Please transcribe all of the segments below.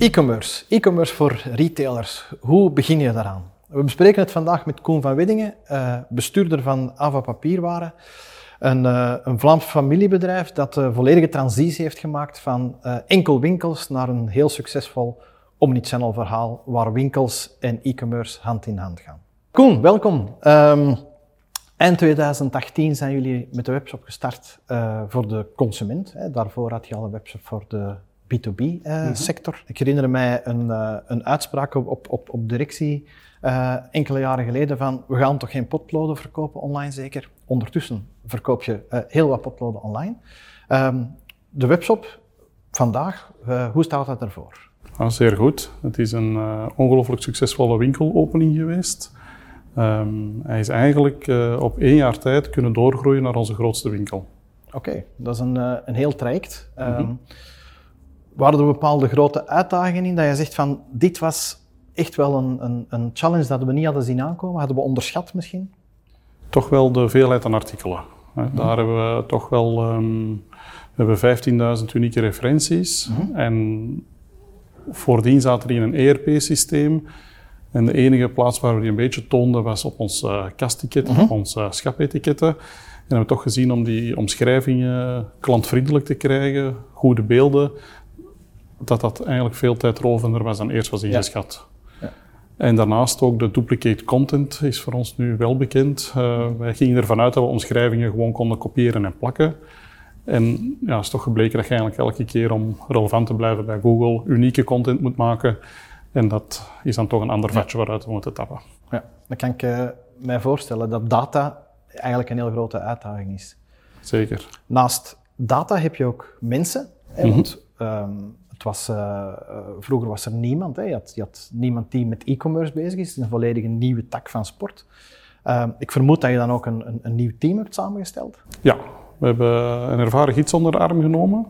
E-commerce. E-commerce voor retailers. Hoe begin je daaraan? We bespreken het vandaag met Koen van Widdingen, uh, bestuurder van Ava Papierwaren. Een, uh, een Vlaams familiebedrijf dat de volledige transitie heeft gemaakt van enkel winkels naar een heel succesvol omnichannel verhaal waar winkels en e-commerce hand in hand gaan. Koen, welkom. Um, eind 2018 zijn jullie met de webshop gestart voor de consument. Daarvoor had je al een webshop voor de B2B-sector. Uh, mm -hmm. Ik herinner mij een, uh, een uitspraak op, op, op, op directie uh, enkele jaren geleden van we gaan toch geen potloden verkopen online zeker? Ondertussen verkoop je heel wat potloden online. Um, de webshop vandaag, hoe staat dat ervoor? Ja, zeer goed. Het is een ongelooflijk succesvolle winkelopening geweest. Um, hij is eigenlijk op één jaar tijd kunnen doorgroeien naar onze grootste winkel. Oké, okay, dat is een, een heel traject. Um, mm -hmm waren er bepaalde grote uitdagingen in dat je zegt van dit was echt wel een, een, een, challenge dat we niet hadden zien aankomen? Hadden we onderschat misschien? Toch wel de veelheid aan artikelen. Mm Daar hebben we toch wel um, we hebben 15.000 unieke referenties. Mm -hmm. En voordien zaten die in een ERP-systeem. En de enige plaats waar we die een beetje toonden was op onze uh, kastetiketten, mm -hmm. op onze uh, schapetiketten. En hebben we toch gezien om die omschrijvingen klantvriendelijk te krijgen, goede beelden, dat dat eigenlijk veel tijdrovender was dan eerst was ingeschat. Ja. Ja. En daarnaast ook de duplicate content is voor ons nu wel bekend. Uh, wij gingen ervan uit dat we omschrijvingen gewoon konden kopiëren en plakken. En ja, het is toch gebleken dat je eigenlijk elke keer om relevant te blijven bij Google unieke content moet maken. En dat is dan toch een ander vatje waaruit we moeten tappen. Ja, dan kan ik uh, mij voorstellen dat data eigenlijk een heel grote uitdaging is. Zeker. Naast data heb je ook mensen. Hè, mm -hmm. want, um, het was, uh, vroeger was er niemand. Hè. Je, had, je, had, niemand die met e-commerce bezig is. Het is een volledig nieuwe tak van sport. Uh, ik vermoed dat je dan ook een, een, een, nieuw team hebt samengesteld. Ja, we hebben een ervaren gids onder de arm genomen.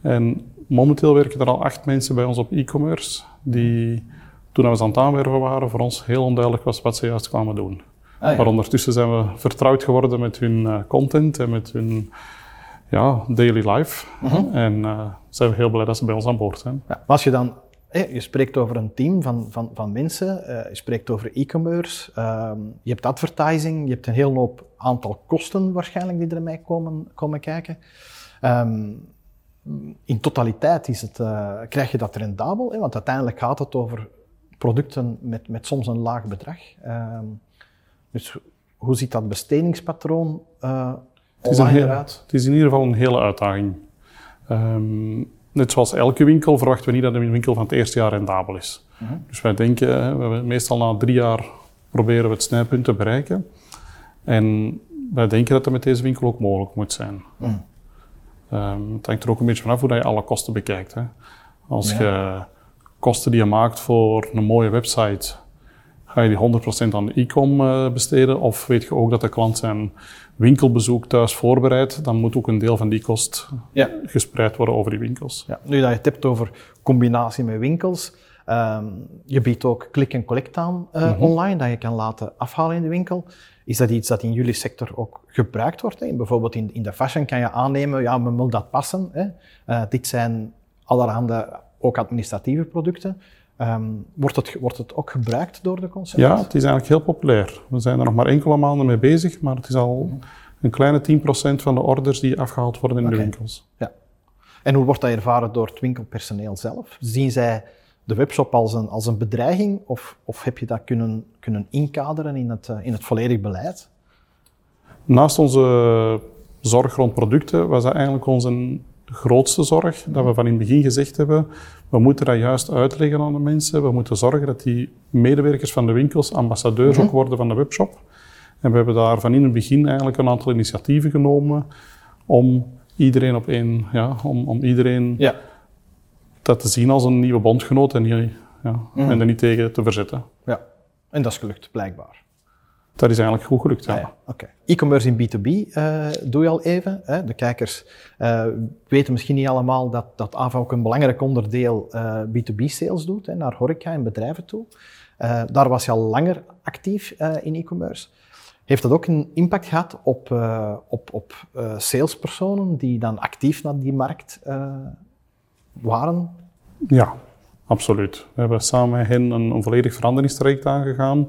En momenteel werken er al acht mensen bij ons op e-commerce. Die toen we aan het aanwerven waren, voor ons heel onduidelijk was wat ze juist kwamen doen. Ah, ja. Maar ondertussen zijn we vertrouwd geworden met hun content en met hun ja, daily life. Uh -huh. En uh, zijn we heel blij dat ze bij ons aan boord zijn. Ja, als je dan, je spreekt over een team van, van, van mensen, uh, je spreekt over e-commerce, uh, je hebt advertising, je hebt een heel hoop aantal kosten waarschijnlijk die ermee komen, komen kijken. Um, in totaliteit is het, uh, krijg je dat rendabel, hè? want uiteindelijk gaat het over producten met, met soms een laag bedrag. Um, dus hoe ziet dat bestedingspatroon het is, heel, het is, in ieder geval een hele uitdaging. Um, net zoals elke winkel verwachten we niet dat een winkel van het eerste jaar rendabel is. Uh -huh. Dus wij denken, we meestal na drie jaar proberen we het snijpunt te bereiken. En wij denken dat dat met deze winkel ook mogelijk moet zijn. Uh -huh. um, het hangt er ook een beetje vanaf hoe je alle kosten bekijkt. Hè. Als ja. je kosten die je maakt voor een mooie website Ga je die 100% aan de e-com uh, besteden? Of weet je ook dat de klant zijn winkelbezoek thuis voorbereidt? Dan moet ook een deel van die kost ja. gespreid worden over die winkels. Ja. Nu dat je het hebt over combinatie met winkels, um, je biedt ook click-and-collect aan uh, mm -hmm. online, dat je kan laten afhalen in de winkel. Is dat iets dat in jullie sector ook gebruikt wordt? Hè? Bijvoorbeeld in, in de fashion kan je aannemen, ja, men wil dat passen. Hè? Uh, dit zijn allerhande ook administratieve producten. Um, wordt, het, wordt het ook gebruikt door de consument? Ja, het is eigenlijk heel populair. We zijn er nog maar enkele maanden mee bezig, maar het is al een kleine 10% van de orders die afgehaald worden in okay. de winkels. Ja. En hoe wordt dat ervaren door het winkelpersoneel zelf? Zien zij de webshop als een, als een bedreiging of, of heb je dat kunnen, kunnen inkaderen in het, in het volledig beleid? Naast onze zorg rond producten was dat eigenlijk onze grootste zorg, dat we van in het begin gezegd hebben, we moeten dat juist uitleggen aan de mensen. We moeten zorgen dat die medewerkers van de winkels ambassadeurs ook worden van de webshop. En we hebben daar van in het begin eigenlijk een aantal initiatieven genomen om iedereen op één, ja, om, om iedereen ja. dat te zien als een nieuwe bondgenoot en, niet, ja, mm -hmm. en er niet tegen te verzetten. Ja, en dat is gelukt, blijkbaar. Dat is eigenlijk goed gelukt, ja. Ah, ja. Okay. E-commerce in B2B uh, doe je al even. Hè? De kijkers uh, weten misschien niet allemaal dat, dat AVA ook een belangrijk onderdeel uh, B2B-sales doet, hè, naar horeca en bedrijven toe. daar was je al langer actief in e-commerce. Heeft dat ook een impact gehad op, op, op salespersonen die dan actief naar die markt waren? Ja, Absoluut. We hebben samen met hen een, een volledig veranderingstraject aangegaan.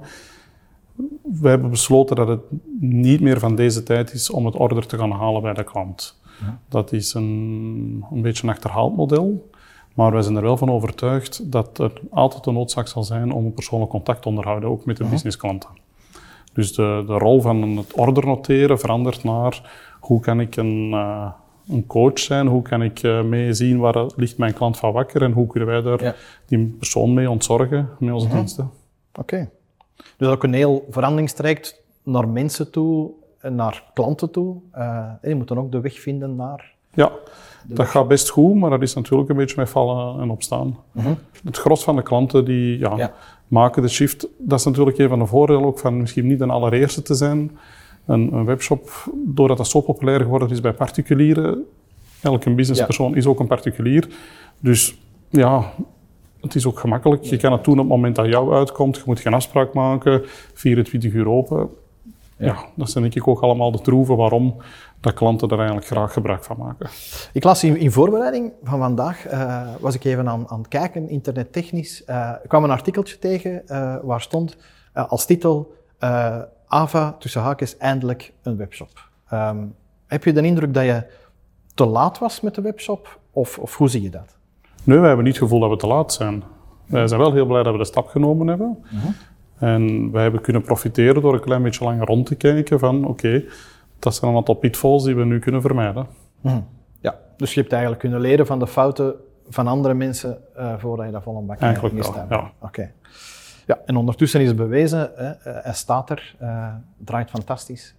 We hebben besloten dat het niet meer van deze tijd is om het order te gaan halen bij de klant. Dat is een, een beetje een achterhaald model. Maar wij zijn er wel van overtuigd dat er altijd een noodzaak zal zijn om een persoonlijk contact te onderhouden, ook met de businessklanten. Dus de, de rol van het order noteren verandert naar hoe kan ik een, uh, een coach zijn, hoe kan ik uh, mee zien waar ligt mijn klant van wakker en hoe kunnen wij daar die persoon mee ontzorgen met onze diensten. Oké. Dus ook een heel veranderingstraject naar mensen toe en naar klanten toe. Uh, je moet dan ook de weg vinden naar... Ja, dat gaat best goed, maar dat is natuurlijk een beetje met vallen en opstaan. Mhm. Het gros van de klanten die ja, maken de shift, dat is natuurlijk een van de voordelen ook van misschien niet de allereerste te zijn. Een, een webshop, doordat dat zo populair geworden is bij particulieren, elke businesspersoon is ook een particulier. Dus ja, het is ook gemakkelijk. Je kan het doen op het moment dat jou uitkomt. Je moet geen afspraak maken, 24 uur open. Ja, dat zijn denk ik ook allemaal de troeven waarom dat klanten er eigenlijk graag gebruik van maken. Ik las in, in voorbereiding van vandaag, uh, was ik even aan, aan het kijken, internettechnisch. Uh, ik kwam een artikeltje tegen uh, waar stond als titel Ava, tussen haakjes, eindelijk een webshop. Um, heb je de indruk dat je te laat was met de webshop of, of hoe zie je dat? Nee, wij hebben niet het gevoel dat we te laat zijn. Wij zijn wel heel blij dat we de stap genomen hebben. -huh. En wij hebben kunnen profiteren door een klein beetje langer rond te kijken van oké, okay, dat zijn een aantal pitfalls die we nu kunnen vermijden. Mhm. Ja, dus je hebt eigenlijk kunnen leren van de fouten van andere mensen uh, voordat je dat vol een bak Eigenlijk wel, ja. Oké. Ja, en ondertussen is het bewezen, hè, uh, hij staat er, uh, draait fantastisch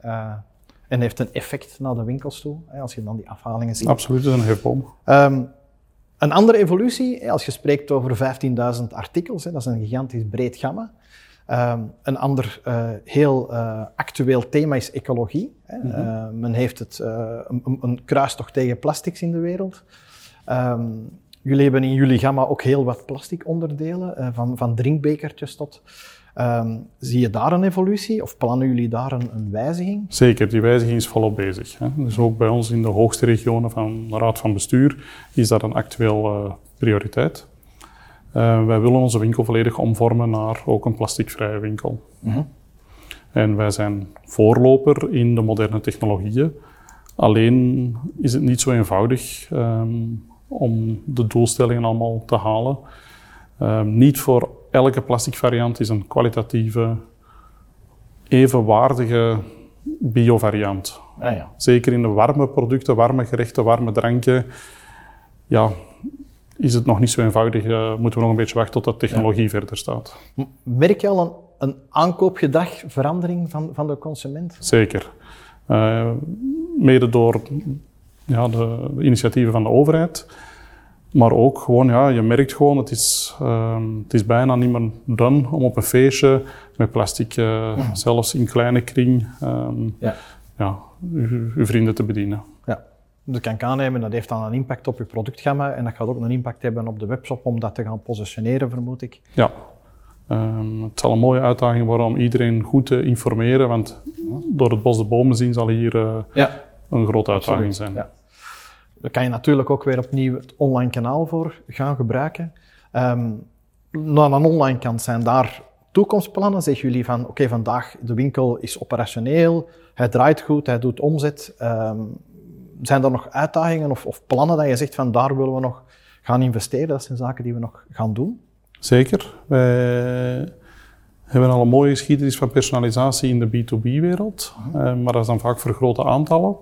en heeft een effect naar de winkels toe, hè, als je dan die afhalingen ziet. Absoluut, dat is een hefboom. Um, een andere evolutie, als je spreekt over 15.000 artikels, dat is een gigantisch breed gamma. Um, een ander uh, heel uh, actueel thema is ecologie. Mm -hmm. uh, men heeft het, een, een, kruistocht tegen plastics in de wereld. Um, jullie hebben in jullie gamma ook heel wat plastic onderdelen, van, van drinkbekertjes tot. Um, zie je daar een evolutie of plannen jullie daar een, een wijziging? Zeker, die wijziging is volop bezig. Hè. Dus ook bij ons in de hoogste regionen van de Raad van Bestuur is dat een actueel prioriteit. Uh, wij willen onze winkel volledig omvormen naar ook een plasticvrije winkel. Mm -hmm. En wij zijn voorloper in de moderne technologieën. Alleen is het niet zo eenvoudig um, om de doelstellingen allemaal te halen. Um, niet voor elke plastic variant is een kwalitatieve, evenwaardige biovariant. Ah, ja. Zeker in de warme producten, warme gerechten, warme dranken. Ja, is het nog niet zo eenvoudig. Uh, moeten we nog een beetje wachten tot de technologie ja. verder staat. Merk je al een, een aankoopgedragverandering van, van de consument? Zeker. Uh, mede door ja, de, initiatieven van de overheid. Maar ook gewoon, ja, je merkt gewoon, het is, uh, het is bijna niet meer done om op een feestje met plastic, uh, ja. zelfs in kleine kring, um, ja. Ja, uw, uw vrienden te bedienen. Ja. Dat kan ik aannemen, dat heeft dan een impact op je productgamma en dat gaat ook een impact hebben op de webshop om dat te gaan positioneren, vermoed ik. Ja, um, het zal een mooie uitdaging worden om iedereen goed te informeren, want door het bos de bomen zien zal hier uh, ja. een grote uitdaging Absoluut. zijn. Daar kan je natuurlijk ook weer opnieuw het online kanaal voor gaan gebruiken. Um, aan een online kant zijn daar toekomstplannen. Zeggen jullie van, oké, okay, vandaag de winkel is operationeel, hij draait goed, hij doet omzet. Um, zijn er nog uitdagingen of, of, plannen dat je zegt van daar willen we nog gaan investeren? Dat zijn zaken die we nog gaan doen? Zeker. Wij hebben al een mooie geschiedenis van personalisatie in de B2B-wereld, uh -huh. maar dat is dan vaak voor grote aantallen.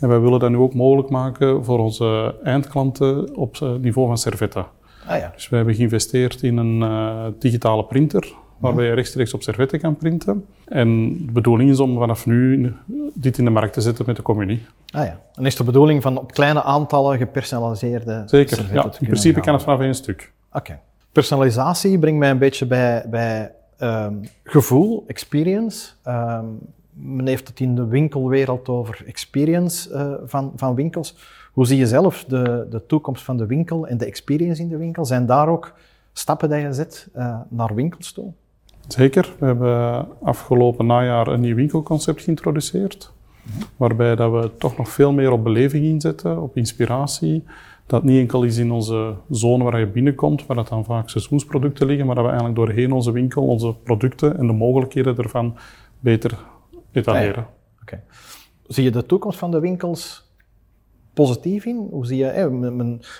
En wij willen dat nu ook mogelijk maken voor onze eindklanten op het niveau van servetten. Ah, ja. Dus we hebben geïnvesteerd in een uh, digitale printer, waarbij je rechtstreeks op servetten kan printen. En de bedoeling is om vanaf nu dit in de markt te zetten met de communie. Ah ja. En is de bedoeling van op kleine aantallen gepersonaliseerde Zeker, ja. In principe gaan. kan het vanaf één stuk. Oké. Okay. Personalisatie brengt mij een beetje bij, bij um, gevoel, experience. Um, men heeft het in de winkelwereld over experience uh, van, van winkels. Hoe zie je zelf de, de toekomst van de winkel en de experience in de winkel? Zijn daar ook stappen die je zet uh, naar winkels toe? Zeker. We hebben afgelopen najaar een nieuw winkelconcept geïntroduceerd. Waarbij dat we toch nog veel meer op beleving inzetten, op inspiratie. Dat niet enkel is in onze zone waar je binnenkomt, waar dat dan vaak seizoensproducten liggen, maar dat we eigenlijk doorheen onze winkel onze producten en de mogelijkheden ervan beter etaleren. Oké. Zie je de toekomst van de winkels positief in? Hoe zie je, hè,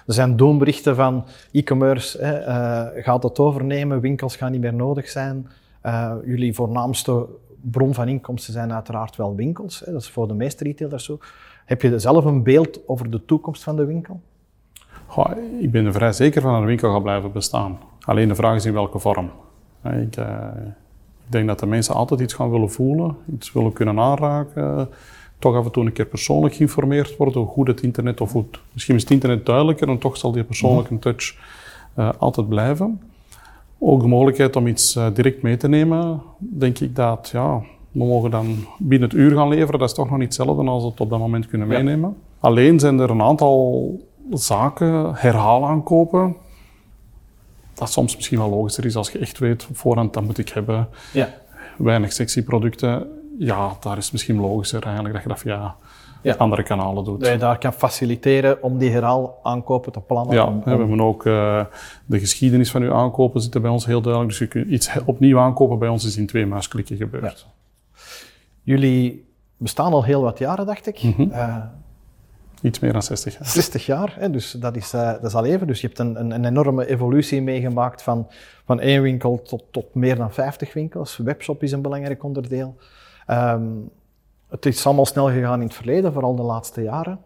er zijn doomberichten van e-commerce, uh, gaat het overnemen, winkels gaan niet meer nodig zijn. Uh, jullie voornaamste bron van inkomsten zijn uiteraard wel winkels. Hè, dat is voor de meeste retailers zo. Heb je zelf een beeld over de toekomst van de winkel? Goh, ik ben er vrij zeker van dat een winkel gaat blijven bestaan. Alleen de vraag is in welke vorm. Ik, uh, ik denk dat de mensen altijd iets gaan willen voelen, iets willen kunnen aanraken toch af en toe een keer persoonlijk geïnformeerd worden hoe goed het internet of goed. Misschien is het internet duidelijker en toch zal die persoonlijke mhm. touch uh, altijd blijven. Ook de mogelijkheid om iets uh, direct mee te nemen, denk ik dat ja, we mogen dan binnen het uur gaan leveren. Dat is toch nog niet hetzelfde als we het op dat moment kunnen meenemen. Alleen zijn er een aantal zaken, herhaalaankopen, dat soms misschien wel logischer is als je echt weet op voorhand, dat moet ik hebben. Ja. Weinig sexy producten ja, daar is het misschien logischer eigenlijk dat je dat via ja. andere kanalen doet. Dat je daar kan faciliteren om die herhaal aankopen te plannen. Ja, we hebben ook uh, de geschiedenis van uw aankopen zitten bij ons heel duidelijk. Dus je kunt iets opnieuw aankopen bij ons is in twee muisklikken gebeurd. Jullie bestaan al heel wat jaren, dacht ik. Mm Iets meer dan 60 jaar. 60 jaar, hè, dus dat is, uh, dat is al even. Dus je hebt een, een, een, enorme evolutie meegemaakt van, van één winkel tot, tot meer dan 50 winkels. Webshop is een belangrijk onderdeel. Um, het is allemaal snel gegaan in het verleden, vooral de laatste jaren.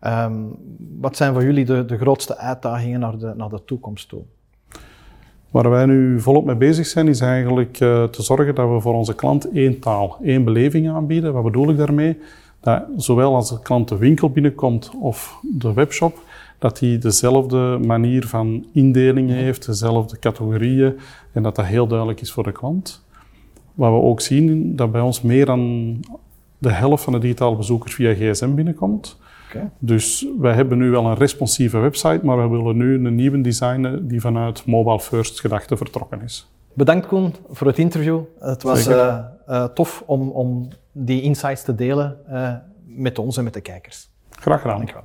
Um, wat zijn voor jullie de, de grootste uitdagingen naar de, naar de toekomst toe? Waar wij nu volop mee bezig zijn, is eigenlijk uh, te zorgen dat we voor onze klant één taal, één beleving aanbieden. Wat bedoel ik daarmee? Dat zowel als de klant de winkel binnenkomt of de webshop, dat hij dezelfde manier van indeling heeft, dezelfde categorieën en dat dat heel duidelijk is voor de klant. Wat we ook zien, dat bij ons meer dan de helft van de digitale bezoekers via gsm binnenkomt. Okay. Dus wij hebben nu wel een responsieve website, maar we willen nu een nieuwe designen die vanuit mobile first gedachte vertrokken is. Bedankt Koen voor het interview. Het was uh, uh, tof om, om die insights te delen uh, met ons en met de kijkers. Graag gedaan. Dankjewel.